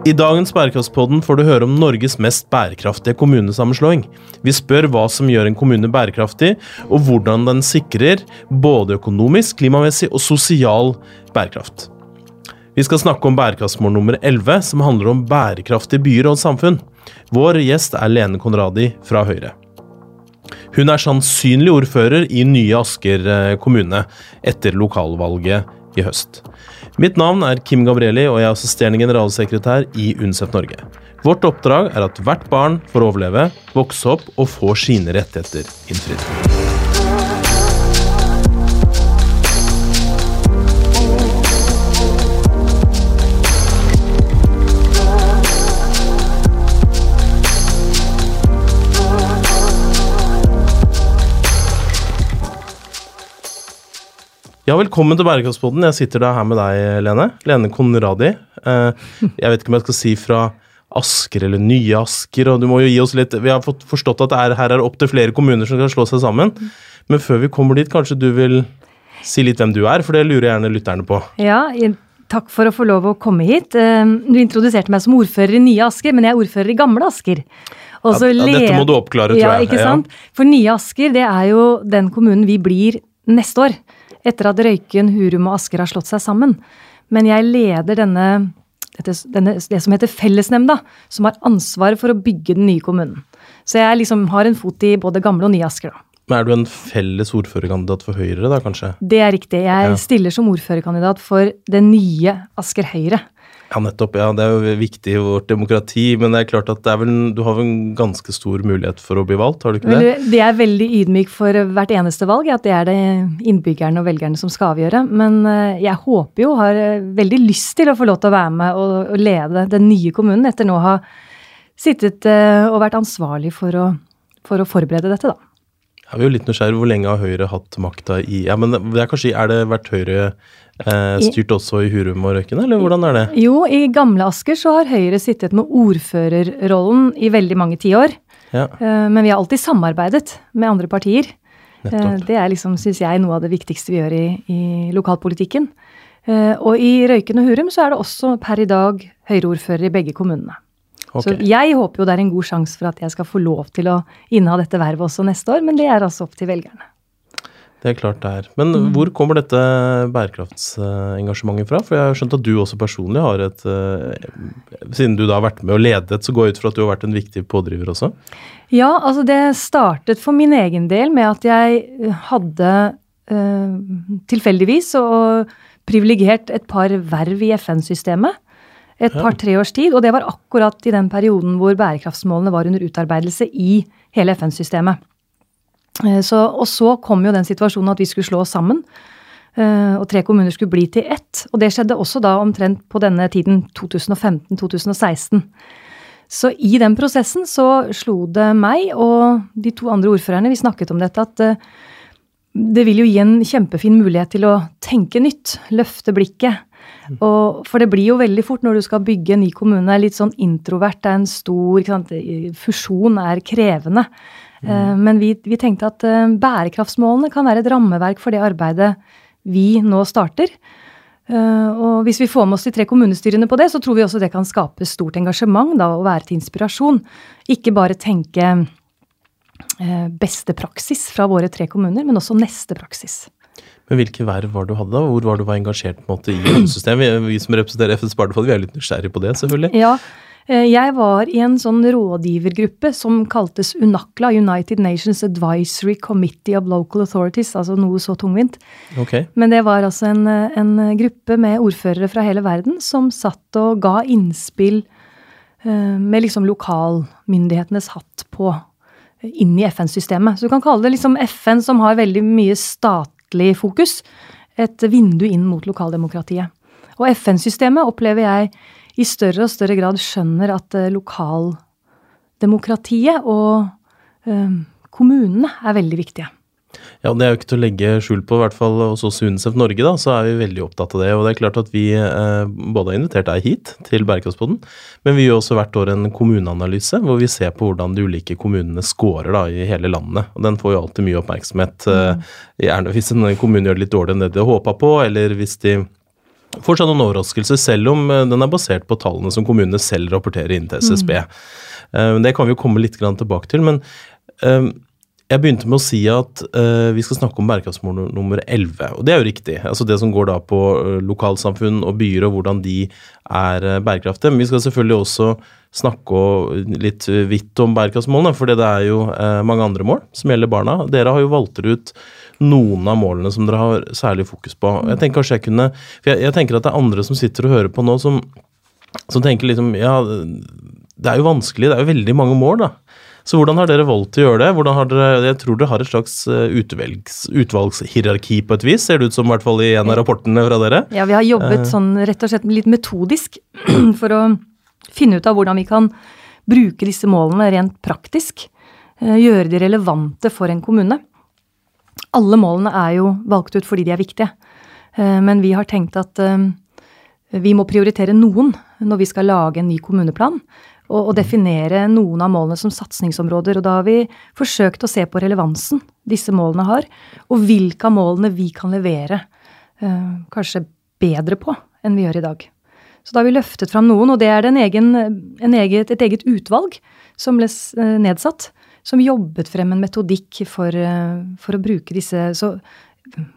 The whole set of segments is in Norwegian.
I dagens Bærekraftspodden får du høre om Norges mest bærekraftige kommunesammenslåing. Vi spør hva som gjør en kommune bærekraftig, og hvordan den sikrer både økonomisk, klimamessig og sosial bærekraft. Vi skal snakke om bærekraftsmål nummer 11, som handler om bærekraftige byer og samfunn. Vår gjest er Lene Konradi fra Høyre. Hun er sannsynlig ordfører i nye Asker eh, kommune etter lokalvalget i høst. Mitt navn er Kim Gabrielli, og jeg er assisterende generalsekretær i UNICEF Norge. Vårt oppdrag er at hvert barn får overleve, vokse opp og få sine rettigheter innfridd. Ja, velkommen til Bærekraftspodden. Jeg sitter da her med deg, Lene. Lene Konradi. Eh, jeg vet ikke om jeg skal si fra Asker eller nye Asker, og du må jo gi oss litt Vi har fått forstått at det er, her er opptil flere kommuner som skal slå seg sammen. Men før vi kommer dit, kanskje du vil si litt hvem du er, for det lurer gjerne lytterne på. Ja, takk for å få lov å komme hit. Eh, du introduserte meg som ordfører i nye Asker, men jeg er ordfører i gamle Asker. Ja, dette må du oppklare, tror jeg. Ja, ikke sant? For nye Asker, det er jo den kommunen vi blir neste år etter at Røyken, Hurum og Asker har slått seg sammen. Men jeg leder denne, denne, det som heter Fellesnemnda, som har ansvaret for å bygge den nye kommunen. Så jeg liksom har en fot i både gamle og nye Asker. da. Men Er du en felles ordførerkandidat for Høyre, da kanskje? Det er riktig. Jeg ja. stiller som ordførerkandidat for det nye Asker Høyre. Ja, nettopp. ja, Det er jo viktig i vårt demokrati. Men det er klart at er vel, du har vel en ganske stor mulighet for å bli valgt, har du ikke det? Det er veldig ydmyk for hvert eneste valg, at det er det innbyggerne og velgerne som skal avgjøre. Men eh, jeg håper jo, har eh, veldig lyst til å få lov til å være med og, lede den nye kommunen, etter nå å ha sittet eh, og vært ansvarlig for å, for å forberede dette, da. Jeg er jo litt nysgjerrig. Hvor lenge har Høyre hatt makta i Ja, men det er kanskje, er det vært Høyre Eh, styrt også i Hurum og Røyken, eller hvordan er det? Jo, i gamle Asker så har Høyre sittet med ordførerrollen i veldig mange tiår. Ja. Eh, men vi har alltid samarbeidet med andre partier. Eh, Det er liksom, syns jeg, noe av det viktigste vi gjør i, i lokalpolitikken. Og i Røyken og Hurum så er det også per i dag Høyre-ordfører i begge kommunene. Okay. Så jeg håper jo det er en god sjanse for at jeg skal få lov til å inneha dette vervet også neste år, men det er altså opp til velgerne. Det er klart det er. Men mm. hvor kommer dette bærekraftsengasjementet fra? For jeg har skjønt at du også personlig har et eh, Siden du da har vært med og ledet, så går jeg ut fra at du har vært en viktig pådriver også? Ja, altså det startet for min egen del med at jeg hadde uh, tilfeldigvis og privilegert et par verv i FN-systemet. Et par-tre års tid. Og det var akkurat i den perioden hvor bærekraftsmålene var under utarbeidelse i hele FN-systemet. Eh, og så kom jo den situasjonen at vi skulle slå oss sammen. Eh, og tre kommuner skulle bli til ett. Og det skjedde også da omtrent på denne tiden, 2015-2016. Så i den prosessen så slo det meg og de to andre ordførerne, vi snakket om dette, at eh, det vil jo gi en kjempefin mulighet til å tenke nytt, løfte blikket. Og, for det blir jo veldig fort når du skal bygge en ny kommune, litt sånn introvert, det er en stor Fusjon er krevende. Mm. Men vi, vi, tenkte at eh, bærekraftsmålene kan være et rammeverk for det arbeidet vi nå starter. Eh, og hvis vi får med oss de tre kommunestyrene på det, så tror vi også det kan skape stort engasjement da, og være til inspirasjon. Ikke bare tenke beste praksis fra våre tre kommuner, men også neste praksis. Men hvilke verv var du hadde da? Hvor var du var engasjert på en måte i systemet? Vi, vi som representerer FNs Barnefond, vi er litt nysgjerrige på det, selvfølgelig. Ja, Eh, jeg var i en sånn rådgivergruppe som kaltes UNACLA, United Nations Advisory Committee of Local Authorities, altså noe så tungvint. Okay. Men det var altså en, en, gruppe med ordførere fra hele verden som satt og ga innspill eh, med liksom lokalmyndighetenes hatt på inn i FN-systemet. Så du kan kalle det liksom FN som har veldig mye statlig fokus. Et vindu inn mot lokaldemokratiet. Og FN-systemet opplever jeg i større og større grad skjønner at eh, lokaldemokratiet og øh, kommunene er veldig viktige. Ja, Det er jo ikke til å legge skjul på, i hvert fall hos oss i UNICEF Norge, da, så er vi veldig opptatt av det. Og det er klart at vi eh, både har invitert deg hit til Bærekraftspodden, men vi gjør også hvert år en kommuneanalyse hvor vi ser på hvordan de ulike kommunene scorer da, i hele landet. Og Den får jo alltid mye oppmerksomhet. Eh, mm. gjerne hvis en kommune gjør det litt dårligere enn det de håpa på, eller hvis de fortsatt noen overraskelser, selv om eh, den er basert på tallene som kommunene selv rapporterer inn til SSB. Mm. Det kan vi jo komme litt tilbake til. men jeg begynte med å si at uh, vi skal snakke om bærekraftsmål nummer 11. Og det er jo riktig. altså Det som går da på uh, lokalsamfunn og byer og hvordan de er uh, bærekraftige. Men vi skal selvfølgelig også snakke litt vidt om bærekraftsmålene, for det er jo mange andre mål som gjelder barna. Dere har jo valgt ut noen av målene som dere har særlig fokus på. Jeg tenker kanskje jeg kunne, for jeg, jeg tenker at det er andre som sitter og hører på nå, som, som tenker liksom Ja, det er jo vanskelig, det er jo veldig mange mål, da. Så hvordan har dere valgt å gjøre det? Hvordan har dere, jeg tror dere har et slags utvelgs, utvalgshierarki på et vis, ser det ut som i hvert fall i en av rapportene fra dere? Ja, vi har jobbet uh, sånn rett og slett litt metodisk for å finne ut av hvordan vi kan bruke disse målene rent praktisk. Uh, gjøre de relevante for en kommune. Alle målene er jo valgt ut fordi de er viktige, men vi har tenkt at vi må prioritere noen når vi skal lage en ny kommuneplan og, og, definere noen av målene som satsingsområder. Og da har vi forsøkt å se på relevansen disse målene har, og hvilke av målene vi kan levere uh, kanskje bedre på enn vi gjør i dag. Så da har vi løftet fram noen, og det er det en egen, en eget, et eget utvalg som ble eh, nedsatt, som jobbet frem en metodikk for, eh, for å bruke disse så,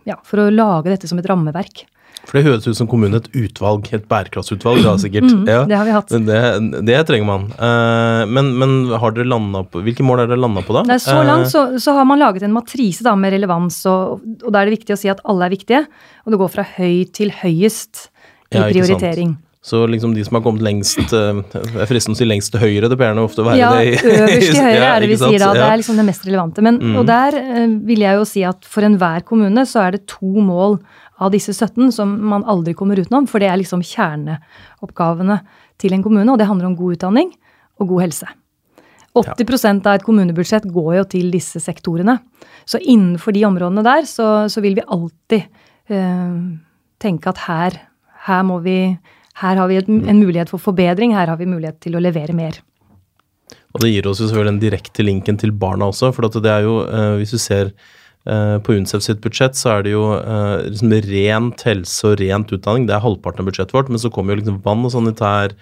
ja, For å lage dette som et rammeverk. For det høres ut som kommunen et utvalg, et bærekraftsutvalg da sikkert. Mm, ja, det har vi hatt. Det, det trenger man. Uh, men, men, har dere landa på, hvilke mål har dere landa på da? Nei, så langt så, så, har man laget en matrise da med relevans, og, og da er det viktig å si at alle er viktige. Og det går fra høy til høyest i ja, prioritering. Så liksom de som har kommet lengst jeg er fristende å si lengst til høyre, det pleier ofte å være ja, det. Ja, øverst til høyre er det vi sier da. Det er liksom det mest relevante. Men, mm. Og der vil jeg jo si at for enhver kommune så er det to mål av disse 17 som man aldri kommer utenom, for det er liksom kjerneoppgavene til en kommune, og det handler om god utdanning og god helse. 80% av et kommunebudsjett går jo til disse sektorene. Så innenfor de områdene der så, så vil vi alltid eh, tenke at her, her, vi, her har vi en mulighet for forbedring, her har vi mulighet til å levere mer. Og det gir oss jo selvfølgelig den direkte linken til barna også, for det er jo, eh, hvis du ser på UNCEF sitt budsjett så er det jo uh, liksom rent helse og rent utdanning. Det er halvparten av budsjettet vårt, men så kommer jo liksom vann og sanitær,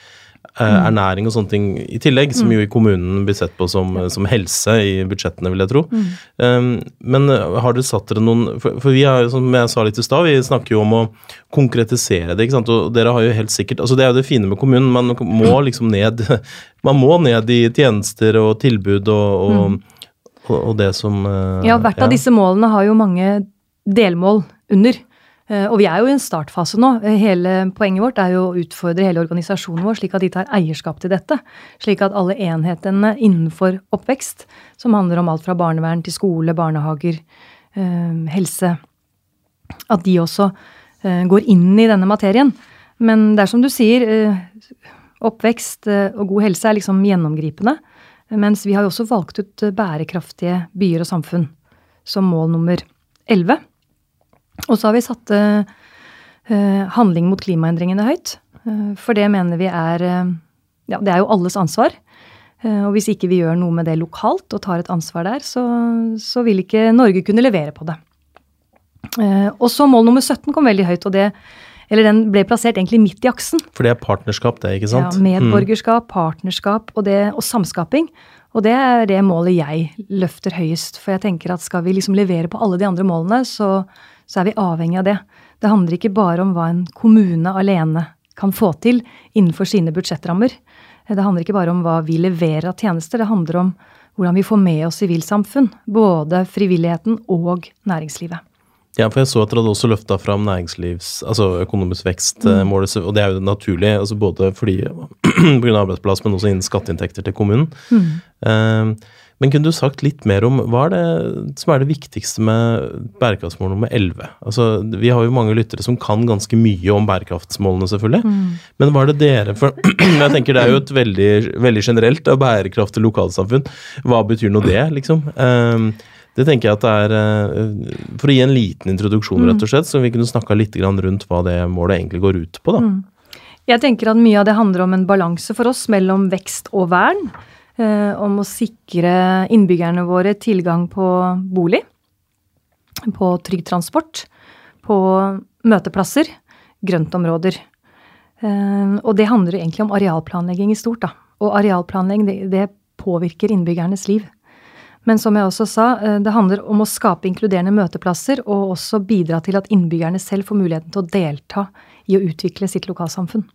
uh, mm. ernæring og sånne ting i tillegg, som mm. jo i kommunen blir sett på som, som helse i budsjettene, vil jeg tro. Mm. Um, men har dere satt dere noen For, for vi har, som jeg sa litt i stad, vi snakker jo om å konkretisere det, ikke sant. Og dere har jo helt sikkert Altså det er jo det fine med kommunen, man må liksom ned Man må ned i tjenester og tilbud og, og mm og det som uh, Ja, hvert av disse målene har jo mange delmål under. Uh, og vi er jo i en startfase nå. Hele Poenget vårt er jo å utfordre hele organisasjonen vår, slik at de tar eierskap til dette. Slik at alle enhetene innenfor oppvekst, som handler om alt fra barnevern til skole, barnehager, uh, helse At de også går inn i denne materien. Men det er som du sier, oppvekst og god helse er liksom gjennomgripende. Mens vi har jo også valgt ut eh, bærekraftige byer og samfunn som mål nummer 11. Og så har vi satt uh, handling mot klimaendringene høyt. For det mener vi er Ja, det er jo alles ansvar. Og hvis ikke vi gjør noe med det lokalt og tar et ansvar der, så, så vil ikke Norge kunne levere på det. Og så mål nummer 17 kom veldig høyt, og det eller den ble plassert egentlig midt i aksen. For det er partnerskap, det, ikke sant? Ja, medborgerskap, mm. partnerskap og, det, og samskaping. Og det er det målet jeg løfter høyest. For jeg tenker at skal vi liksom levere på alle de andre målene, så, så er vi avhengig av det. Det handler ikke bare om hva en kommune alene kan få til innenfor sine budsjettrammer. Det handler ikke bare om hva vi leverer av tjenester, det handler om hvordan vi får med oss sivilsamfunn. Både frivilligheten og næringslivet. Ja, for jeg så at dere hadde også løfta fram næringslivs, altså økonomisk vekst-målet, mm. og det er jo naturlig, altså både fordi pga. arbeidsplass, men også innen skatteinntekter til kommunen. Mm. Uh, men kunne du sagt litt mer om hva er det som er det viktigste med bærekraftsmål nummer 11? Altså, vi har jo mange lyttere som kan ganske mye om bærekraftsmålene, selvfølgelig. Mm. Men hva er det dere For jeg tenker det er jo et veldig, veldig generelt bærekraftig lokalsamfunn. Hva betyr nå det, liksom? Uh, det tenker jeg at det er eh, For å gi en liten introduksjon, rett og mm. slett, så vi kunne snakka litt rundt hva det målet egentlig går ut på. da. Mm. Jeg tenker at mye av det handler om en balanse for oss mellom vekst og vern. Eh, om å sikre innbyggerne våre tilgang på bolig, på trygg transport, på møteplasser, grøntområder. Eh, og det handler egentlig om arealplanlegging i stort, da. Og arealplanlegging, det, det påvirker innbyggernes liv. Men som jeg også sa, eh, det handler om å skape inkluderende møteplasser, og også bidra til at innbyggerne selv får muligheten til å delta i å utvikle sitt lokalsamfunn.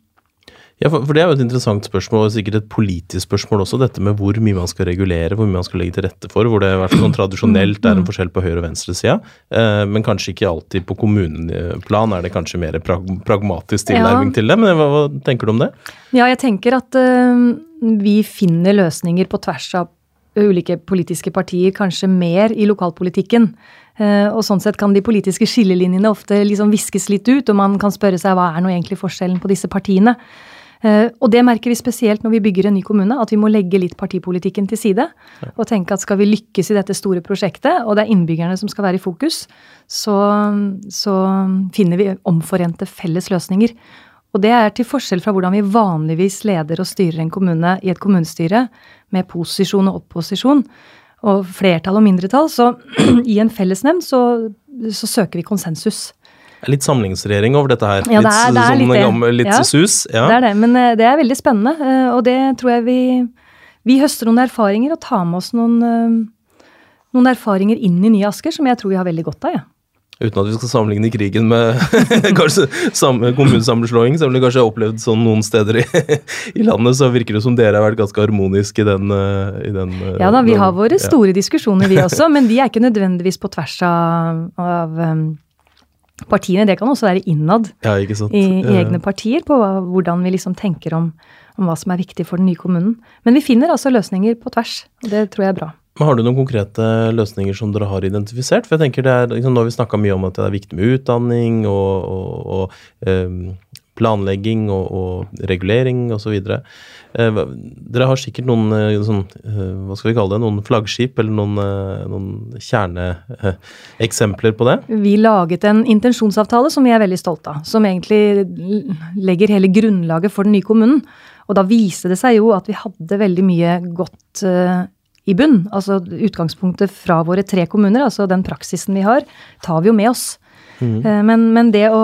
Ja, for, Det er jo et interessant spørsmål, og sikkert et politisk spørsmål også, dette med hvor mye man skal regulere, hvor mye man skal legge til rette for. Hvor det i hvert fall sånn tradisjonelt er en forskjell på høyre- og venstresida. Eh, men kanskje ikke alltid på kommuneplan er det kanskje mer pragmatisk tilnærming ja. til det. Men hva, hva, tenker du om det? Ja, jeg tenker at uh, vi finner løsninger på tvers av ulike politiske partier, kanskje mer i lokalpolitikken. Uh, og sånn sett kan de politiske skillelinjene ofte liksom viskes litt ut, og man kan spørre seg hva er nå egentlig forskjellen på disse partiene. Uh, og det merker vi spesielt når vi bygger en ny kommune, at vi må legge litt partipolitikken til side. Og tenke at skal vi lykkes i dette store prosjektet, og det er innbyggerne som skal være i fokus, så, så finner vi omforente felles løsninger. Og det er til forskjell fra hvordan vi vanligvis leder og styrer en kommune i et kommunestyre, med posisjon og opposisjon, og flertall og mindretall. Så i en fellesnemnd så, så søker vi konsensus. Litt samlingsregjering over dette her. Ja, det er, det er litt, litt, gammel, litt ja, sus. Ja. Det er det, men eh, det er veldig spennende. Eh, og det tror jeg vi Vi høster noen erfaringer og tar med oss noen, eh, noen erfaringer inn i Nye Asker som jeg tror vi har veldig godt av. Ja. Uten at vi skal sammenligne krigen med kanskje kommunesammenslåing, selv om det kanskje har opplevd sånn noen steder i, i, landet, så virker det som dere har vært ganske harmoniske i den, i den Ja da, vi har våre store ja. diskusjoner vi også, men vi er ikke nødvendigvis på tvers av, av partiene. Det kan også være innad ja, i, i, egne partier, på hvordan vi liksom tenker om, om, hva som er viktig for den nye kommunen. Men vi finner altså løsninger på tvers, og det tror jeg er bra. Men Har du noen konkrete løsninger som dere har identifisert? For jeg tenker det er, liksom, Nå har vi snakka mye om at det er viktig med utdanning og, og, og eh, planlegging og, og regulering osv. Eh, dere har sikkert noen eh, sånn, eh, hva skal vi kalle det, noen flaggskip eller noen, noen kjerneeksempler på det? Vi laget en intensjonsavtale som vi er veldig stolte av. Som egentlig legger hele grunnlaget for den nye kommunen. Og da viste det seg jo at vi hadde veldig mye godt i bunn. Altså utgangspunktet fra våre tre kommuner, altså den praksisen vi har, tar vi jo med oss. Mm. Men, men, det å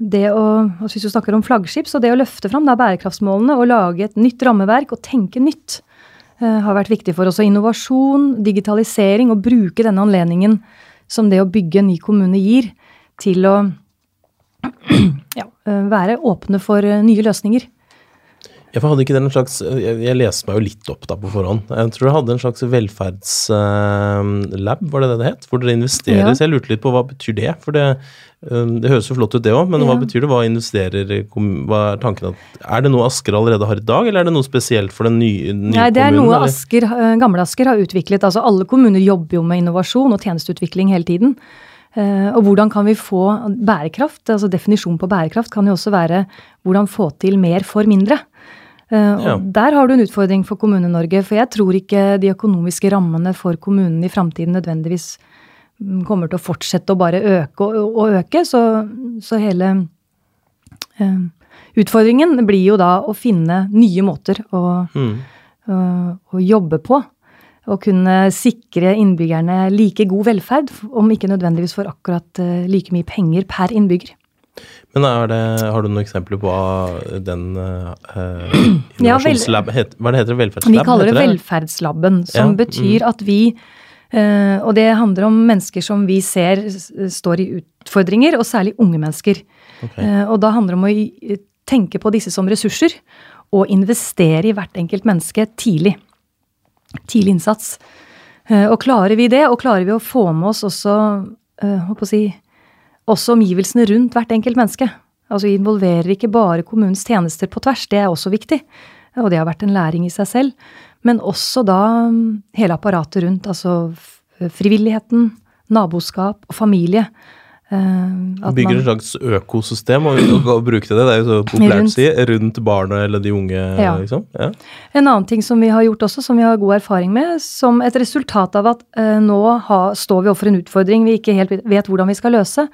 det å, altså Hvis du snakker om flaggskip, så det å løfte fram da bærekraftsmålene og lage et nytt rammeverk og tenke nytt uh, har vært viktig for oss. Og innovasjon, digitalisering og bruke denne anledningen som det å bygge en ny kommune gir, til å ja, uh, være åpne for nye løsninger. Jeg hadde ikke den slags, jeg, jeg leste meg jo litt opp da på forhånd. Jeg tror jeg hadde en slags velferdslab, var det det det het? Hvor dere investerer. Ja. Så jeg lurte litt på hva betyr det? For det, det høres jo flott ut det òg, men ja. hva betyr det? Hva investerer Hva er tanken at Er det noe Asker allerede har i dag, eller er det noe spesielt for den nye, nye Nei, det er kommunen, noe Asker, gamle Asker har utviklet. Altså alle kommuner jobber jo med innovasjon og tjenesteutvikling hele tiden. Uh, og hvordan kan vi få bærekraft? altså Definisjonen på bærekraft kan jo også være hvordan få til mer for mindre. Og ja. Der har du en utfordring for Kommune-Norge. For jeg tror ikke de økonomiske rammene for kommunene i framtiden nødvendigvis mm, kommer til å fortsette å bare øke og, og øke. Så, så hele uh, utfordringen blir jo da å finne nye måter å, mm. uh, å jobbe på. Å kunne sikre innbyggerne like god velferd, om ikke nødvendigvis for akkurat like mye penger per innbygger. Men det, har du noen eksempler på den uh, innovasjonslab ja, Hva det heter det? Velferdslab? Vi kaller det, det? Velferdslaben, som ja, betyr mm. at vi uh, Og det handler om mennesker som vi ser står i utfordringer, og særlig unge mennesker. Okay. Uh, og da handler det om å tenke på disse som ressurser, og investere i hvert enkelt menneske tidlig. Tidlig innsats. Og klarer vi det, og klarer vi å få med oss også, håper å si, også omgivelsene rundt hvert enkelt menneske. Altså involverer ikke bare kommunens tjenester på tvers, det er også viktig. Og det har vært en læring i seg selv. Men også da mm, hele apparatet rundt, altså frivilligheten, naboskap og familie. Uh, Bygger et slags økosystem og, og, og bruke det, det er jo så populært å si, rundt barna eller de unge. Ja. liksom. Ja. En annen ting som vi har gjort også, som vi har god erfaring med, som et resultat av at uh, nå ha, står vi overfor en utfordring vi ikke helt vet hvordan vi skal løse,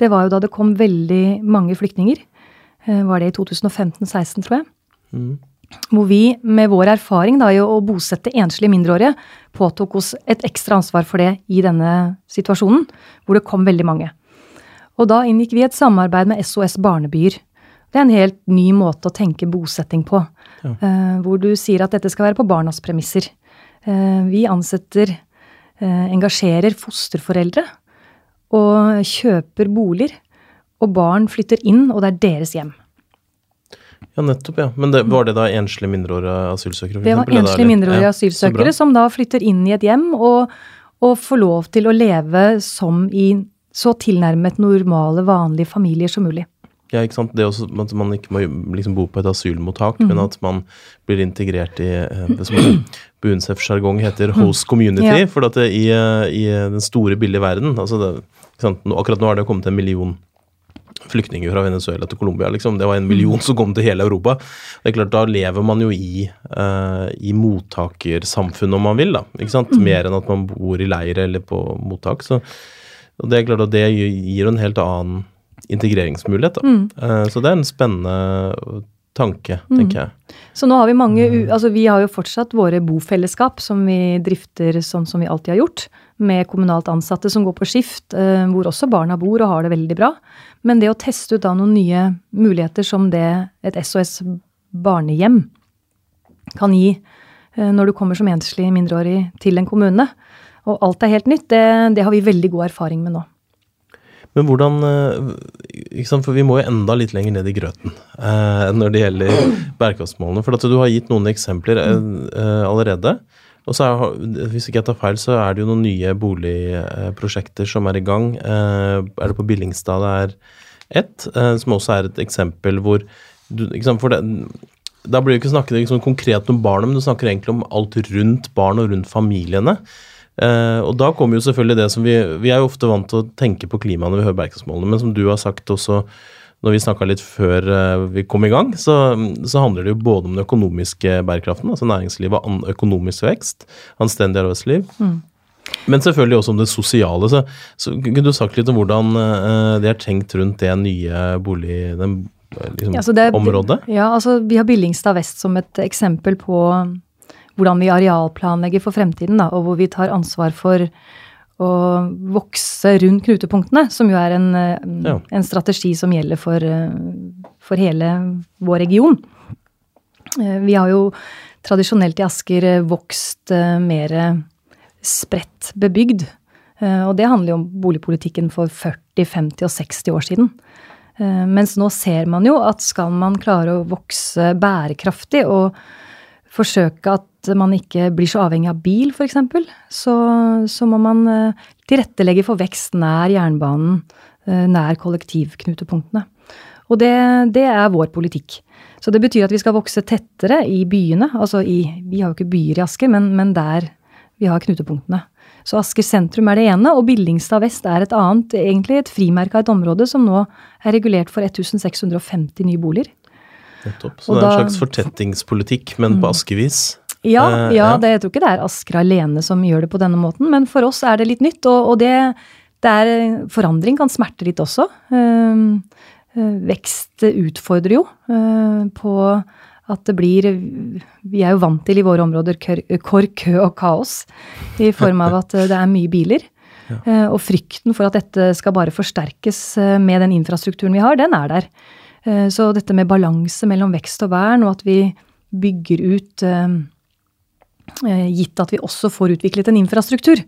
det var jo da det kom veldig mange flyktninger. Uh, var det i 2015-16, tror jeg. Mm. Hvor vi med vår erfaring da, i å bosette enslige mindreårige påtok oss et ekstra ansvar for det i denne situasjonen, hvor det kom veldig mange. Og da inngikk vi et samarbeid med SOS Barnebyer. Det er en helt ny måte å tenke bosetting på. Ja. Eh, hvor du sier at dette skal være på barnas premisser. Eh, vi ansetter, eh, engasjerer fosterforeldre og kjøper boliger. Og barn flytter inn, og det er deres hjem. Ja, nettopp, ja. Men det, var det da enslige mindreårige asylsøkere? Det var enslige mindreårige ja, asylsøkere som da flytter inn i et hjem og, og, får lov til å leve som i så tilnærmet normale, vanlige familier som mulig. Ja, ikke sant. Det er også at man ikke må liksom bo på et asylmottak, mm. men at man blir integrert i eh, det som på UNICEF-sjargong heter mm. host community. Ja. For at det, i, eh, i, den store, billige verden altså det, Akkurat nå har det kommet en million flyktninger fra Venezuela til Colombia. Liksom. Det var en million som kom til hele Europa. Det er klart, Da lever man jo i, uh, i mottakersamfunnet, om man vil. da, ikke sant? Mm. Mer enn at man bor i leir eller på mottak. Så det er klart at det gir en helt annen integreringsmulighet. da. Mm. Uh, så det er en spennende tanke, mm. tenker jeg. Så nå har vi mange Altså vi har jo fortsatt våre bofellesskap som vi drifter sånn som vi alltid har gjort. Med kommunalt ansatte som går på skift, uh, hvor også barna bor og har det veldig bra. Men det å teste ut da noen nye muligheter som det et SOS barnehjem kan gi eh, når du kommer som enslig mindreårig til en kommune, og alt er helt nytt, det, det har vi veldig god erfaring med nå. Men hvordan sant, For vi må jo enda litt lenger ned i grøten eh, når det gjelder bærekraftsmålene. For at du har gitt noen eksempler eh, allerede. Og så er, hvis ikke jeg tar feil, så er det jo noen nye boligprosjekter som er i gang. Eh, er det på Billingstad det er ett, eh, som også er et eksempel hvor du, for det, Da blir det ikke snakket liksom konkret om barnet, men du snakker egentlig om alt rundt barn og rundt familiene. Uh, og da kommer jo selvfølgelig det som vi Vi er jo ofte vant til å tenke på klima når vi hører bærekraftsmålene, men som du har sagt også når vi snakka litt før uh, vi kom i gang, så, så, handler det jo både om den økonomiske bærekraften, altså næringslivet og økonomisk vekst, anstendig arbeidsliv. Mm. Men selvfølgelig også om det sosiale. Så, så kunne du sagt litt om hvordan uh, det er tenkt rundt det nye bolig... Den, liksom, ja, det, området? Ja, altså vi har Billingstad vest som et eksempel på hvordan vi arealplanlegger for fremtiden, da, og hvor vi tar ansvar for å vokse rundt knutepunktene, som jo er en, eh, ja. en strategi som gjelder for, eh, for, hele vår region. Eh, vi har jo tradisjonelt i Asker vokst mer spredt bebygd. Og det handler jo om boligpolitikken for 40, 50 og 60 år siden. Mens nå ser man jo at skal man klare å vokse bærekraftig og forsøke at man ikke blir så avhengig av bil, f.eks., så, så må man eh, tilrettelegge for vekst nær jernbanen, eh, nær kollektivknutepunktene. Og det, det, er vår politikk. Så det betyr at vi skal vokse tettere i byene. Altså i Vi har jo ikke byer i Asker, men, men der vi har knutepunktene. Så Asker sentrum er det ene, og Billingstad vest er et annet. Egentlig et frimerke av et område som nå er regulert for 1650 nye boliger. Nettopp. Så og det er en slags fortettingspolitikk, men på mm. askevis? Ja, uh, ja, Det, jeg tror ikke det er Asker alene som gjør det på denne måten, men for oss er det litt nytt. Og, og det, det, er Forandring kan smerte litt også. Uh, vekst utfordrer jo på at det blir Vi er jo vant til i våre områder kork, kø og kaos i form av at det er mye biler. Ja. Og frykten for at dette skal bare forsterkes med den infrastrukturen vi har, den er der. Så dette med balanse mellom vekst og vern, og at vi bygger ut Eh, gitt at vi også får utviklet en infrastruktur,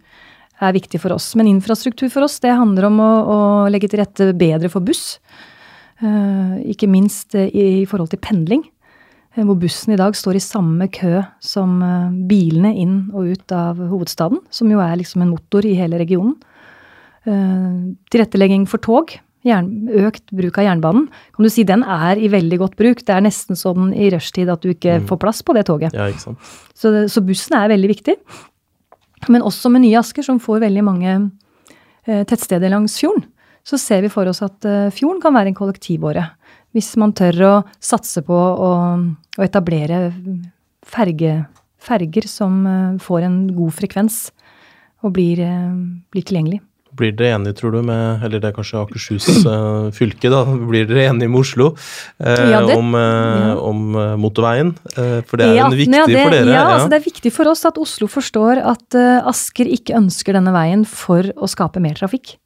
er viktig for oss. Men infrastruktur for oss, det handler om å, å legge til rette bedre for buss. Eh, ikke minst i forhold til pendling. Eh, hvor bussen i dag står i samme kø som bilene inn og ut av hovedstaden. Som jo er liksom en motor i hele regionen. Tilrettelegging for tog økt bruk av jernbanen, kan du si den er i veldig godt bruk. Det er nesten sånn i rushtid at du ikke mm. får plass på det toget. Ja, ikke sant. Så, så, bussen er veldig viktig. Men også med nye Asker, som får veldig mange eh, tettsteder langs fjorden, så ser vi for oss at eh, fjorden kan være en kollektivåre. Hvis man tør å satse på å, å etablere ferge, ferger som eh, får en god frekvens og blir, eh, blir tilgjengelig. Blir dere enige, tror du, med Eller det er kanskje Akershus uh, fylke, da. Blir dere enige med Oslo uh, ja, det, om, uh, ja. om motorveien? for det er jo viktig ja, det, for dere? Ja, altså det er viktig for oss at Oslo forstår at Asker ikke ønsker denne veien for å skape mer trafikk.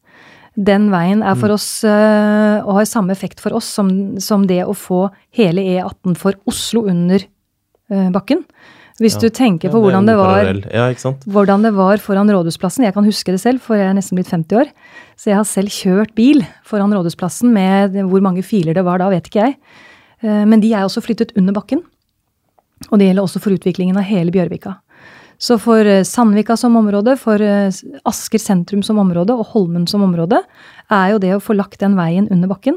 Den veien er for oss uh, og har samme effekt for oss som, som, det å få hele E18 for Oslo under uh, bakken. Hvis ja. du tenker på ja, hvordan, det var, ja, hvordan det var foran Rådhusplassen. Jeg kan huske det selv, for jeg er nesten blitt 50 år. Så jeg har selv kjørt bil foran Rådhusplassen med hvor mange filer det var da, vet ikke jeg. Uh, men de er også flyttet under bakken. Og det gjelder også for utviklingen av hele Bjørvika. Så for eh, Sandvika som område, for eh, Asker sentrum som område og Holmen som område, er jo det å få lagt den veien under bakken.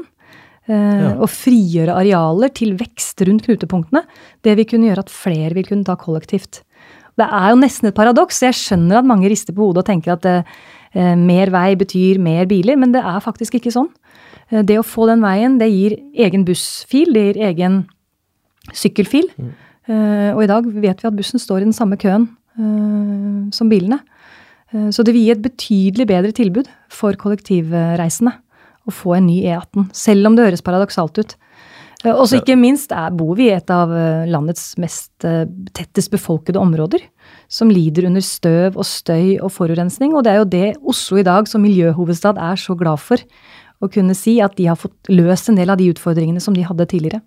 Eh, ja. Og frigjøre arealer til vekst rundt knutepunktene. Det vil kunne gjøre at flere vil kunne ta kollektivt. Det er jo nesten et paradoks. Jeg skjønner at mange rister på hodet og tenker at eh, mer vei betyr mer biler, men det er faktisk ikke sånn. Det å få den veien, det gir egen bussfil, det gir egen sykkelfil. Mm. Eh, og i dag vet vi at bussen står i den samme køen eh, som bilene. Eh, så det vil gi et betydelig bedre tilbud for kollektivreisende å få en ny E18, selv om det høres paradoksalt ut. Og så ikke minst er, bor vi i et av landets mest tettest befolkede områder, som lider under støv og støy og forurensning. Og det er jo det Oslo i dag som miljøhovedstad er så glad for. Å kunne si at de har fått løst en del av de utfordringene som de hadde tidligere.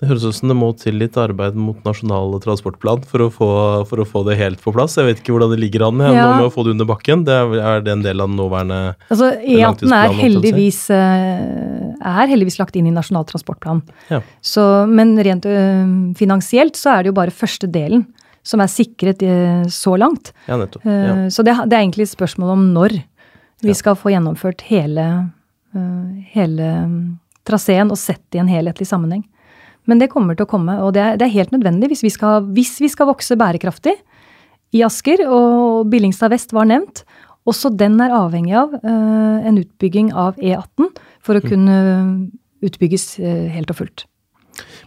Det høres ut som det må til litt arbeid mot Nasjonal transportplan for å, få, for å få det helt på plass. Jeg vet ikke hvordan det ligger an ja. nå med å få det under bakken. Det er, er det en del av den nåværende altså, E18 er heldigvis, eh, er heldigvis lagt inn i Nasjonal transportplan. Ja. Så, men rent ø, finansielt så er det jo bare første delen som er sikret ø, så langt. Ja, nettopp. Ja. Så det, det, er egentlig et spørsmål om når vi skal få gjennomført hele, hele traseen og sett i en helhetlig sammenheng. Men det kommer til å komme, og det er, det er helt nødvendig hvis vi, skal, hvis vi, skal, vokse bærekraftig i Asker. Og Billingstad vest var nevnt. Også den er avhengig av uh, en utbygging av E18 for å mm. kunne utbygges uh, helt og fullt.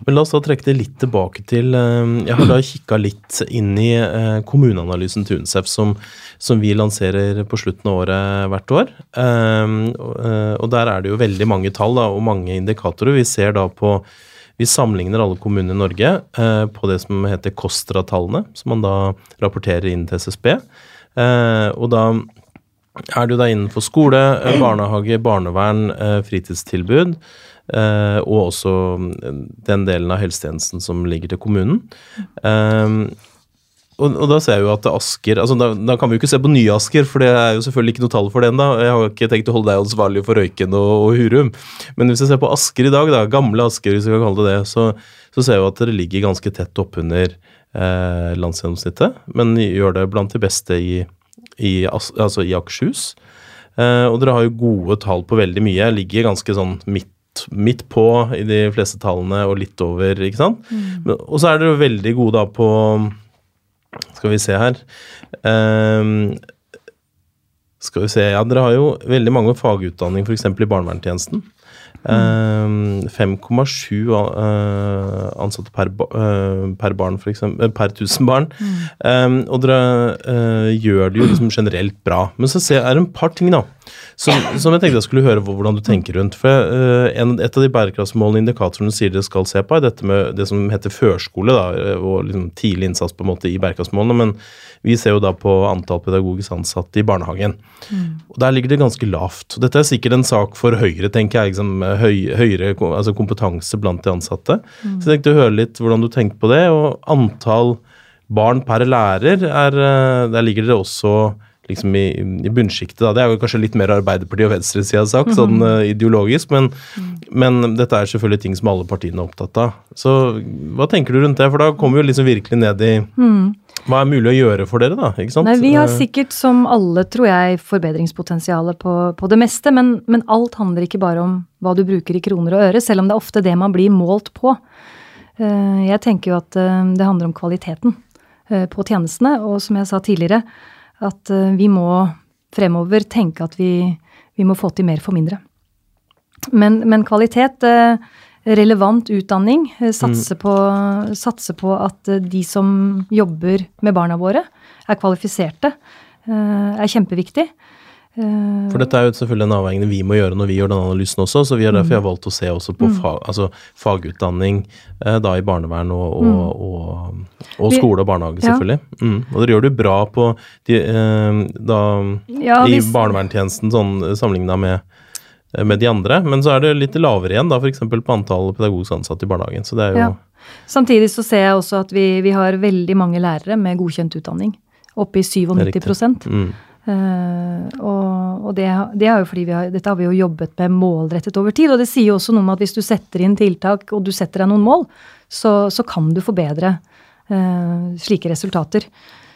Men la oss da trekke det litt tilbake til eh, Jeg har da kikka litt inn i kommuneanalysen til UNCEF som, som, vi lanserer på slutten av året hvert år. Og der er det jo veldig mange tall da, og mange indikatorer. Vi ser da på vi sammenligner alle kommunene i Norge eh, på det som heter KOSTRA-tallene, som man da rapporterer inn til SSB. Eh, og da er jo da innenfor skole, eh, barnehage, barnevern, eh, fritidstilbud. Eh, og også den delen av helsetjenesten som ligger til kommunen. Og, og, da ser jeg jo at Asker altså da, da, kan vi jo ikke se på nye Asker, for det er jo selvfølgelig ikke noe tall for det ennå. Jeg har ikke tenkt å holde deg ansvarlig for Røyken og, og, Hurum. Men hvis jeg ser på Asker i dag, da, gamle Asker hvis vi kan kalle det det, så, så ser jeg jo at dere ligger ganske tett oppunder eh, landsgjennomsnittet. Men gjør det blant de beste i, i, altså i Akershus. Eh, og dere har jo gode tall på veldig mye. Jeg Ligger ganske sånn midt midt på i de fleste tallene og litt over, ikke sant. Mm. og så er dere veldig gode da på skal vi se her um, Skal vi se Ja, dere har jo veldig mange fagutdanning f.eks. i barnevernstjenesten. Mm. 5,7 uh, ansatte per, uh, per barn, for eksempel, per 1000 barn. Mm. Um, og dere uh, gjør det jo liksom generelt bra. Men så ser, er det en par ting da, som, som, jeg tenkte jeg skulle høre hvordan du tenker rundt. For en, Et av de bærekraftsmålene indikatorene sier dere skal se på, er dette med det som heter førskole. da, og liksom tidlig innsats på en måte i bærekraftsmålene. men vi ser jo da på antall pedagogisk ansatte i barnehagen. Mm. Og Der ligger det ganske lavt. Dette er sikkert en sak for Høyre, tenker jeg. Liksom, høy, høyere altså kompetanse blant de ansatte. Mm. Så jeg tenkte å høre litt hvordan du tenker på det. Og antall barn per lærer, er, eh, der ligger det også liksom i, i bunnsjiktet. Det er jo kanskje litt mer Arbeiderpartiet og venstresida sak, mm -hmm. sånn uh, ideologisk, men, mm. men, dette er selvfølgelig ting som alle partiene er opptatt av. Så hva tenker du rundt det? For da kommer vi liksom virkelig ned i mm. Hva er mulig å gjøre for dere, da? ikke sant? Nei, Vi har eh, sikkert, som alle, tror jeg, forbedringspotensialet på, på det meste. Men, men, alt handler ikke bare om hva du bruker i kroner og øre, selv om det er ofte det man blir målt på. Uh, jeg tenker jo at det handler om kvaliteten på tjenestene. Og som jeg sa tidligere, at eh, vi må fremover tenke at vi, vi må få til mer for mindre. Men, men kvalitet, eh, relevant utdanning, eh, satse, mm. på, satse på at de som jobber med barna våre, er kvalifiserte, er kjempeviktig. Eh, For dette er jo selvfølgelig en avveining vi må gjøre når vi gjør den analysen også, så vi har derfor jeg har valgt å se også på fag, altså fagutdanning eh, da i barnevern og, og, og, og Vi- skole og barnehage, Ja. selvfølgelig. Mm. Og dere gjør det bra på de, eh, da, Ja, i hvis- barnevernstjenesten sånn sammenligna med, med de andre, men så er det litt lavere igjen, da, f.eks. på antall pedagogisk ansatte i barnehagen. Så det er jo Ja. Samtidig så ser jeg også at vi, vi har veldig mange lærere med godkjent utdanning. Oppe i 97 mm. Eh, og og det, det er jo fordi har, dette har vi jo jobbet med målrettet over tid. Og det sier jo også noe om at hvis du setter inn tiltak og du setter deg noen mål, så, så kan du forbedre uh, slike resultater.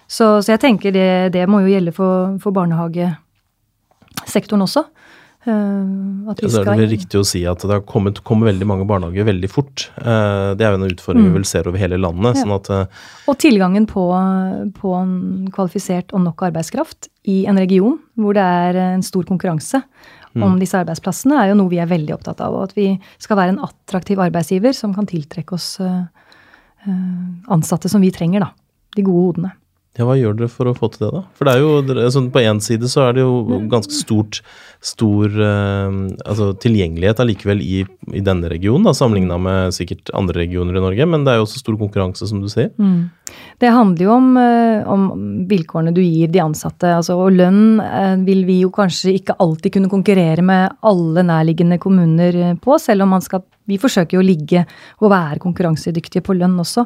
Så, så jeg tenker det, det må jo gjelde for, for barnehagesektoren også. Eh, at vi Ja, det er vel riktig å si at det har kommet, kommet, veldig mange barnehager veldig fort. Eh, det er jo en utfordring vi vel ser over hele landet. Ja. sånn at eh, Og tilgangen på, på en kvalifisert og nok arbeidskraft i en region hvor det er en stor konkurranse om disse arbeidsplassene, er jo noe vi er veldig opptatt av. Og at vi skal være en attraktiv arbeidsgiver som kan tiltrekke oss ansatte som vi trenger, da. De gode hodene. Ja, Hva gjør dere for å få til det, da? For det er jo, sånn, På én side så er det jo ganske stort stor eh, altså tilgjengelighet allikevel i, i denne regionen, da, sammenligna med sikkert andre regioner i Norge, men det er jo også stor konkurranse, som du sier. Det handler jo om, eh, om vilkårene du gir de ansatte. Altså, og lønn eh, vil vi jo kanskje ikke alltid kunne konkurrere med alle nærliggende kommuner eh, på, selv om man skal Vi forsøker jo å ligge og være konkurransedyktige på lønn også.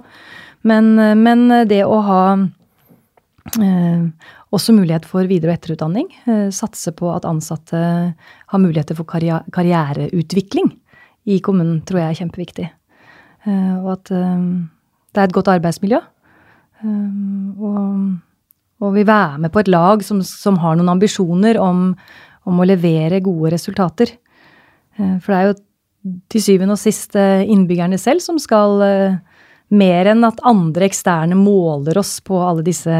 Men, men det å ha også mulighet for videre- og etterutdanning, eh, satse på at ansatte har muligheter for karriere, karriereutvikling i kommunen, tror jeg er kjempeviktig. Eh, og at eh, det er et godt arbeidsmiljø. Og, og vil være med på et lag som, som har noen ambisjoner om, om å levere gode resultater. Eh, For det er jo til syvende og sist eh, innbyggerne selv som skal eh, Mer enn at andre eksterne måler oss på alle disse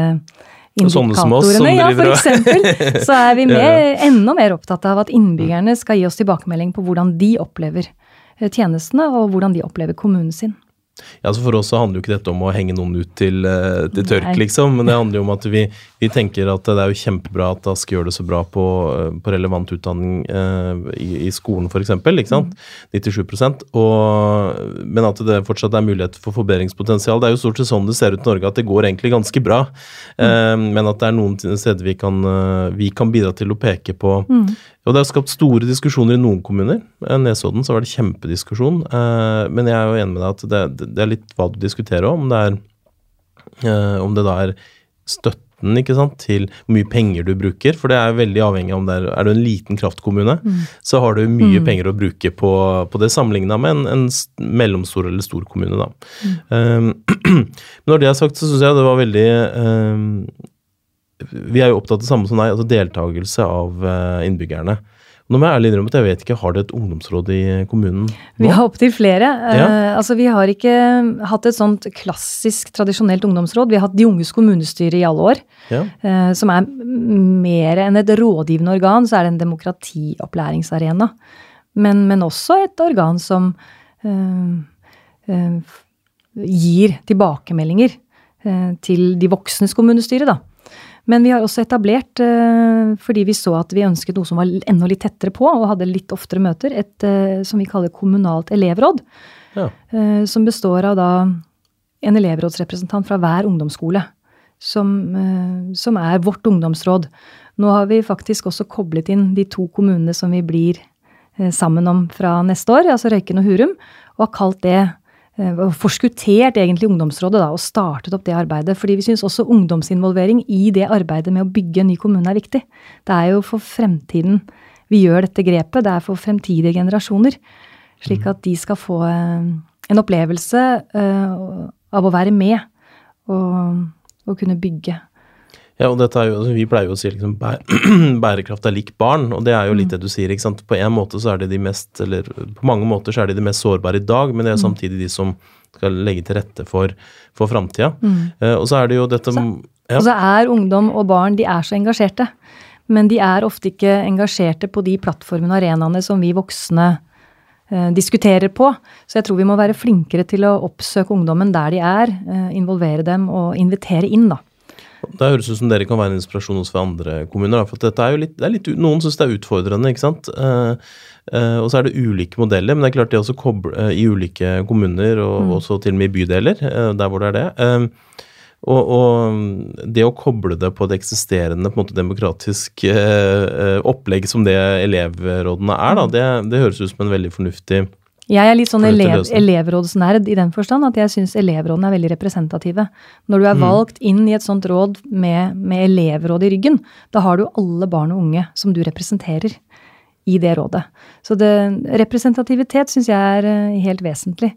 indikatorene. Ja, for eksempel. Så er vi mer, enda mer opptatt av at innbyggerne skal gi oss tilbakemelding på hvordan de opplever eh, tjenestene, og hvordan de opplever kommunen sin. Ja, altså For oss så handler jo ikke dette om å henge noen ut til, eh, til tørk, Nei. liksom. Men det handler jo om at vi, vi tenker at det er jo kjempebra at Ask gjør det så bra på, eh, på relevant utdanning eh, i, i skolen, f.eks. Ikke sant? 97% og, Men at det fortsatt er mulighet for forbedringspotensial. Det er jo stort sett sånn det ser ut i Norge, at det går egentlig ganske bra. Eh, men at det er noen steder vi kan, eh, vi kan bidra til å peke på. Og det har skapt store diskusjoner i noen kommuner. Eh, Nesodden så var det kjempediskusjon. eh, Men jeg er jo enig med deg at det, det er litt hva du diskuterer om. Er, eh, om det da er støtten ikke sant, til hvor mye penger du bruker. For det er veldig avhengig av om det er Er du en liten kraftkommune, så har du mye penger å bruke på, på det sammenligna med en, en mellomstor eller stor kommune. Da. Um, men når det er sagt, så syns jeg det var veldig um, vi er jo opptatt av det samme som deg, altså deltakelse av eh, innbyggerne. Nå må jeg ærlig innrømme at jeg vet ikke, har dere et ungdomsråd i kommunen nå? Vi har opptil flere. Ja. Eh, altså, vi har ikke hatt et sånt klassisk, tradisjonelt ungdomsråd. Vi har hatt De unges kommunestyre i alle år. Ja. eh, som er mer enn et rådgivende organ, så er det en demokratiopplæringsarena. Men, men også et organ som eh, eh, gir tilbakemeldinger eh, til de voksnes kommunestyre, da. Men vi har også etablert, eh, fordi vi så at vi ønsket noe som var enda litt tettere på, og hadde litt oftere møter, et eh, som vi kaller kommunalt elevråd. Ja. eh, Som består av da en elevrådsrepresentant fra hver ungdomsskole. Som, som er vårt ungdomsråd. Nå har vi faktisk også koblet inn de to kommunene som vi blir sammen om fra neste år, altså Røyken og Hurum, og har kalt det forskuttert egentlig ungdomsrådet da, og startet opp det arbeidet. Fordi vi syns også ungdomsinvolvering i det arbeidet med å bygge en ny kommune er viktig. Det er jo for fremtiden vi gjør dette grepet. Det er for fremtidige generasjoner. Slik at de skal få eh, en opplevelse eh, av å være med og, og kunne bygge. Ja, og dette er jo, altså, Vi pleier jo å si liksom, bæ bærekraft er lik barn, og det er jo litt det du sier. ikke sant? På en måte så er det de mest, eller på mange måter så er de de mest sårbare i dag, men det er samtidig de som skal legge til rette for, for framtida. Eh, og så er det jo dette ja. Og så er ungdom og barn de er så engasjerte. Men de er ofte ikke engasjerte på de plattformene og arenaene som vi voksne eh, diskuterer på. Så jeg tror vi må være flinkere til å oppsøke ungdommen der de er, eh, involvere dem og invitere inn, da. Det høres ut som dere kan være en inspirasjon også for andre kommuner. For er litt, er litt Noen syns det er utfordrende, ikke sant. Uh, uh, og så er det ulike modeller, men det er klart det også koble, uh, i ulike kommuner, og mm. også til og med i bydeler, der hvor det er det. Og, og, det å koble det på det eksisterende på måte demokratisk opplegg som det elevrådene er, da, mm. det, det høres ut som en veldig fornuftig jeg er litt sånn elev, elevrådsnerd i den forstand at jeg syns elevrådene er veldig representative. Når du er mm. valgt inn i et sånt råd med, med elevråd i ryggen, da har du alle barn og unge som du representerer i det rådet. Så det, representativitet syns jeg er uh, helt vesentlig.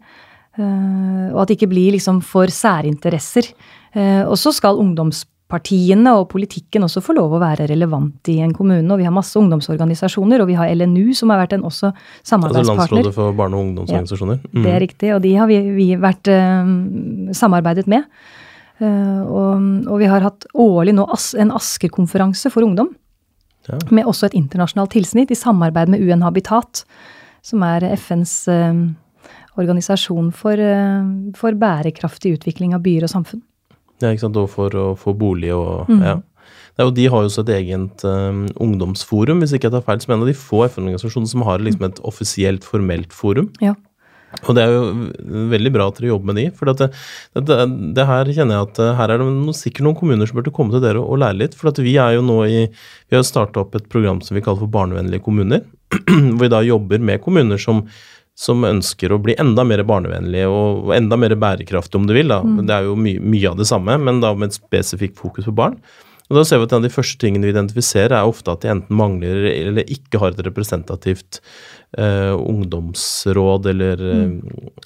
Uh, og at det ikke blir liksom for særinteresser. Uh, og så skal ungdoms partiene og politikken også får lov å være relevant i en kommune. Og vi har masse ungdomsorganisasjoner, og vi har LNU, som har vært en også samarbeidspartner. Altså Landsrådet for barne- og ungdomsorganisasjoner? Ja, det er mm. riktig, og de har vi, vi vært uh, samarbeidet med. Uh, og, og, vi har hatt årlig nå as, en Asker-konferanse for ungdom. Ja. Med også et internasjonalt tilsnitt i samarbeid med UN Habitat, som er FNs uh, organisasjon for, for bærekraftig utvikling av byer og samfunn. Ja, ikke sant, og for å få bolig og mm. ja. og de har jo også et eget um, ungdomsforum, hvis ikke jeg tar feil, som en av de få FN-organisasjonene som har liksom et offisielt, formelt forum. Ja. Og det er jo veldig bra at dere jobber med de. For det, det, det, her kjenner jeg at uh, her er det noen, sikkert noen kommuner som burde komme til dere og lære litt. For vi er jo nå i Vi har starta opp et program som vi kaller for Barnevennlige kommuner. Hvor vi da jobber med kommuner som som ønsker å bli enda mer barnevennlige og enda mer bærekraftige, om du vil. da. Mm. Det er jo my mye av det samme, men da med et spesifikt fokus på barn. Og da ser vi at En av de første tingene vi identifiserer, er ofte at de enten mangler eller ikke har et representativt eh, ungdomsråd eller mm.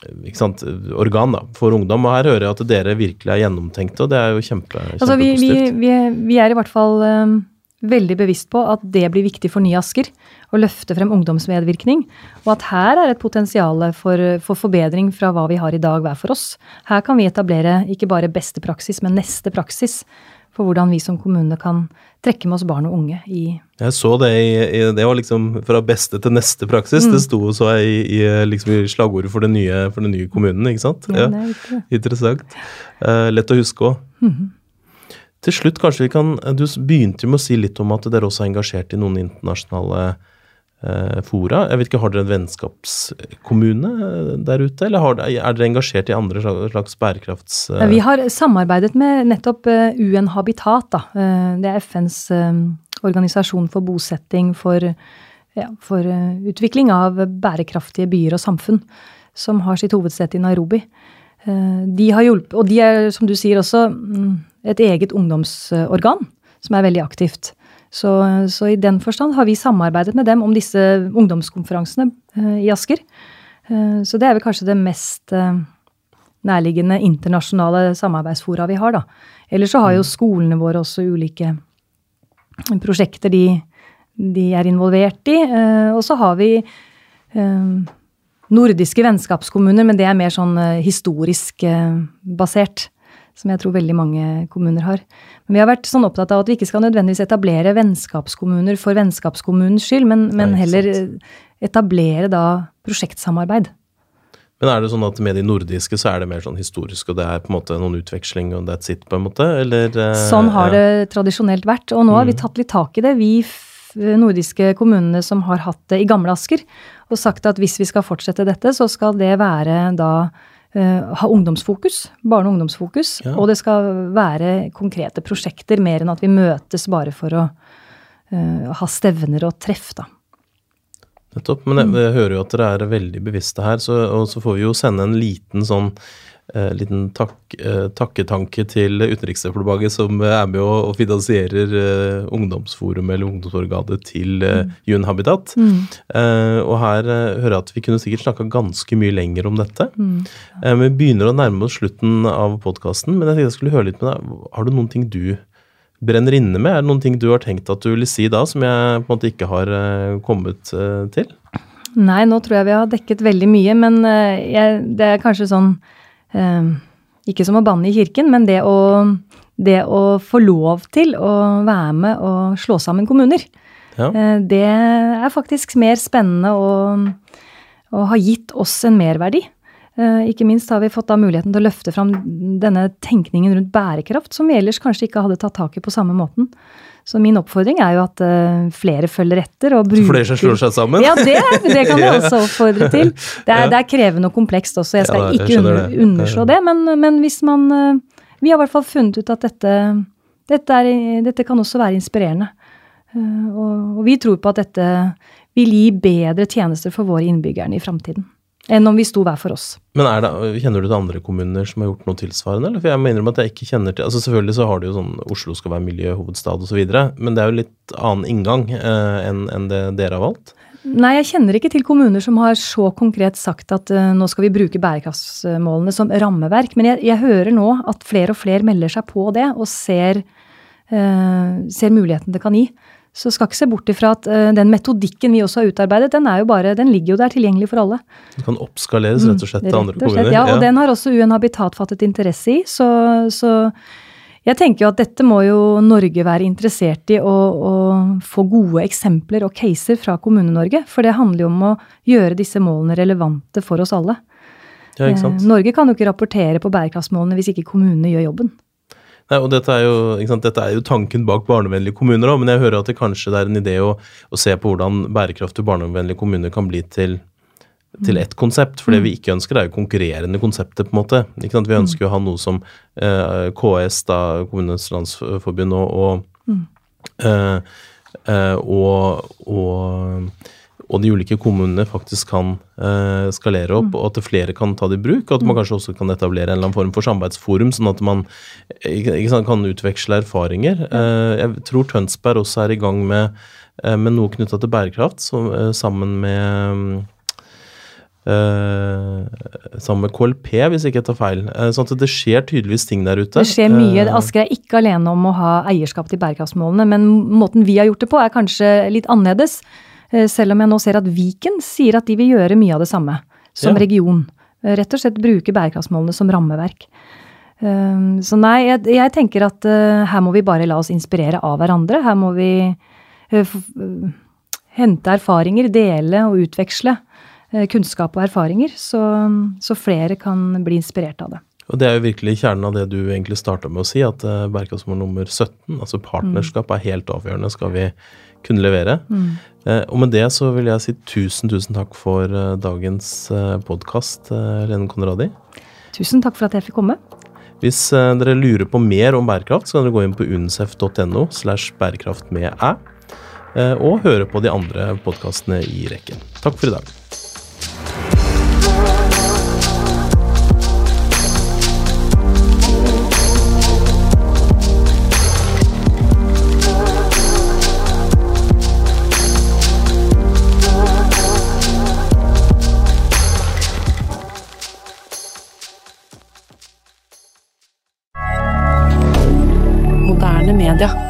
eh, sant, organ da, for ungdom. Og Her hører jeg at dere virkelig er gjennomtenkte, og det er jo kjempe, altså, kjempepositivt. Vi, vi, vi, er i hvert fall um veldig bevisst på at det blir viktig for Nye Asker. Å løfte frem ungdomsmedvirkning. Og at her er et potensial for, for, forbedring fra hva vi har i dag hver for oss. Her kan vi etablere ikke bare beste praksis, men neste praksis. For hvordan vi som kommune kan trekke med oss barn og unge i Jeg så det i, Det var liksom fra beste til neste praksis. Mm. Det sto så i, i, liksom i slagordet for den, nye, nye kommunen, ikke sant? Ja, er Interessant. Uh, lett å huske òg. Mm -hmm. Til slutt, kanskje vi kan Du begynte jo med å si litt om at dere også er engasjert i noen internasjonale eh, fora. Jeg vet ikke, Har dere en vennskapskommune eh, der ute, eller har, er dere engasjert i andre slags bærekrafts... Eh... Vi har samarbeidet med nettopp eh, UN Habitat. Da. Eh, det er FNs organisasjon for bosetting for, ja, for utvikling av bærekraftige byer og samfunn, som har sitt hovedsete i Nairobi. De har hjulpet, og de er, som du sier også mm, et eget ungdomsorgan som er veldig aktivt. Så, så, i den forstand har vi samarbeidet med dem om disse ungdomskonferansene eh, i Asker. Eh, så det er vel kanskje det mest eh, nærliggende internasjonale samarbeidsfora vi har, da. Ellers så har jo skolene våre også ulike prosjekter de, de er involvert i. Og så har vi nordiske vennskapskommuner, men det er mer sånn historisk basert som jeg tror veldig mange kommuner har. Men vi har vært sånn opptatt av at vi ikke skal nødvendigvis etablere vennskapskommuner for vennskapskommunens skyld, men, men heller etablere da prosjektsamarbeid. Men er det sånn at med de nordiske så er det mer sånn historisk, og det er på en måte noen utveksling og that's it, på en måte, eller? Eh, sånn har ja. det tradisjonelt vært, og nå har vi mm. tatt litt tak i det. Vi nordiske kommunene som har hatt det i Gamle Asker, og sagt at hvis vi skal fortsette dette, så skal det være da ha ungdomsfokus, barne- og ungdomsfokus. Ja. Og det skal være konkrete prosjekter, mer enn at vi møtes bare for å uh, ha stevner og treff, da. Nettopp. Men jeg, jeg, hører jo at dere er veldig bevisste her, så, og så får vi jo sende en liten sånn eh, liten takk, eh, takketanke til Utenriksdepartementet, som er med og, og finansierer eh, ungdomsforumet eller ungdomsorganet til eh, mm. UN Habitat. Mm. Eh, og her eh, hører jeg at vi kunne sikkert snakka ganske mye lenger om dette. Mm. Vi begynner å nærme oss slutten av podkasten, men jeg tenkte jeg skulle høre litt med deg. Har du noen ting du brenner inne med? Er det noen ting du har tenkt at du ville si da, som jeg på en måte ikke har kommet til? Nei, nå tror jeg vi har dekket veldig mye, men jeg, det er kanskje sånn ikke som å banne i kirken, men det å, det å få lov til å være med og slå sammen kommuner. Ja. Eh, det er faktisk mer spennende og, og har gitt oss en merverdi. Eh, ikke minst har vi fått da muligheten til å løfte fram denne tenkningen rundt bærekraft, som vi ellers kanskje ikke hadde tatt tak i på samme måten. Så min oppfordring er jo at uh, flere følger etter og bruker Flere som slår seg sammen? Ja, det, det kan jeg også oppfordre til. Det er, det er, krevende og komplekst også, jeg skal ja, ikke under, underslå det. Men, men, hvis man uh, Vi har i hvert fall funnet ut at dette, dette, er, dette kan også være inspirerende. Og, og vi tror på at dette vil gi bedre tjenester for våre innbyggere i framtiden enn om vi sto hver for oss. Men det, Kjenner du til andre kommuner som har gjort noe tilsvarende? Eller? For jeg mener at jeg ikke kjenner til, altså Selvfølgelig så har du jo sånn Oslo skal være miljøhovedstad osv., men det er jo litt annen inngang eh, enn en det dere har valgt? Nei, jeg kjenner ikke til kommuner som har så konkret sagt at eh, nå skal vi bruke bærekraftsmålene som rammeverk. Men jeg, jeg, hører nå at flere og flere melder seg på det og ser, eh, ser muligheten det kan gi. Så skal ikke se bort ifra at uh, den metodikken vi også har utarbeidet, den, er jo bare, den ligger jo der tilgjengelig for alle. Den kan oppskaleres rett og slett til andre kommuner? Ja, og ja. den har også UN Habitat fattet interesse i. Så, så, jeg tenker jo at dette må jo Norge være interessert i å, å få gode eksempler og caser fra Kommune-Norge. For det handler jo om å gjøre disse målene relevante for oss alle. Ja? Eh, Norge kan jo ikke rapportere på bærekraftsmålene hvis ikke kommunene gjør jobben. Nei, og dette er, jo, dette er jo tanken bak barnevennlige kommuner òg, men jeg hører at det kanskje er en idé å, å se på hvordan bærekraftige barnevennlige kommuner kan bli til, til ett konsept. For det vi ikke ønsker, er jo konkurrerende konsepter, på en måte. Vi ønsker jo å ha noe som eh, KS, da, Kommunenes Landsforbund, og, og, mm. eh, eh, og, og og de ulike kommunene faktisk kan eh, skalere opp, mm. og at flere kan ta det i bruk. Og at man mm. kanskje også kan etablere en eller annen form for samarbeidsforum, sånn at man ikke, ikke sant, kan utveksle erfaringer. Eh, jeg tror Tønsberg også er i gang med, eh, med noe knytta til bærekraft, så, sammen med Uh, sammen med KLP, hvis ikke jeg tar feil. Uh, sånn at det skjer tydeligvis ting der ute. Det skjer mye. Asker er ikke alene om å ha eierskap til bærekraftsmålene, men måten vi har gjort det på, er kanskje litt annerledes. Eh, selv om jeg nå ser at Viken sier at de vil gjøre mye av det samme som ja. region. Eh, rett og slett bruke bærekraftsmålene som rammeverk. Eh, så nei, jeg, jeg, tenker at her må vi bare la oss inspirere av hverandre. Her må vi hente erfaringer, dele og utveksle kunnskap og erfaringer, så, så flere kan bli inspirert av det. Og Det er jo virkelig kjernen av det du egentlig starta med å si, at bærekraftsmål nummer 17, altså partnerskap, er helt avgjørende. Skal vi kunne levere. Mm. Eh, og med det så vil jeg si tusen, tusen takk for eh, dagens eh, podkast, Lene Konradi. Tusen takk for at jeg fikk komme. Hvis dere lurer på mer om bærekraft, så kan dere gå inn på unicef.no slash bærekraft med æ, og høre på de andre podkastene i rekken. Takk for i dag. rien.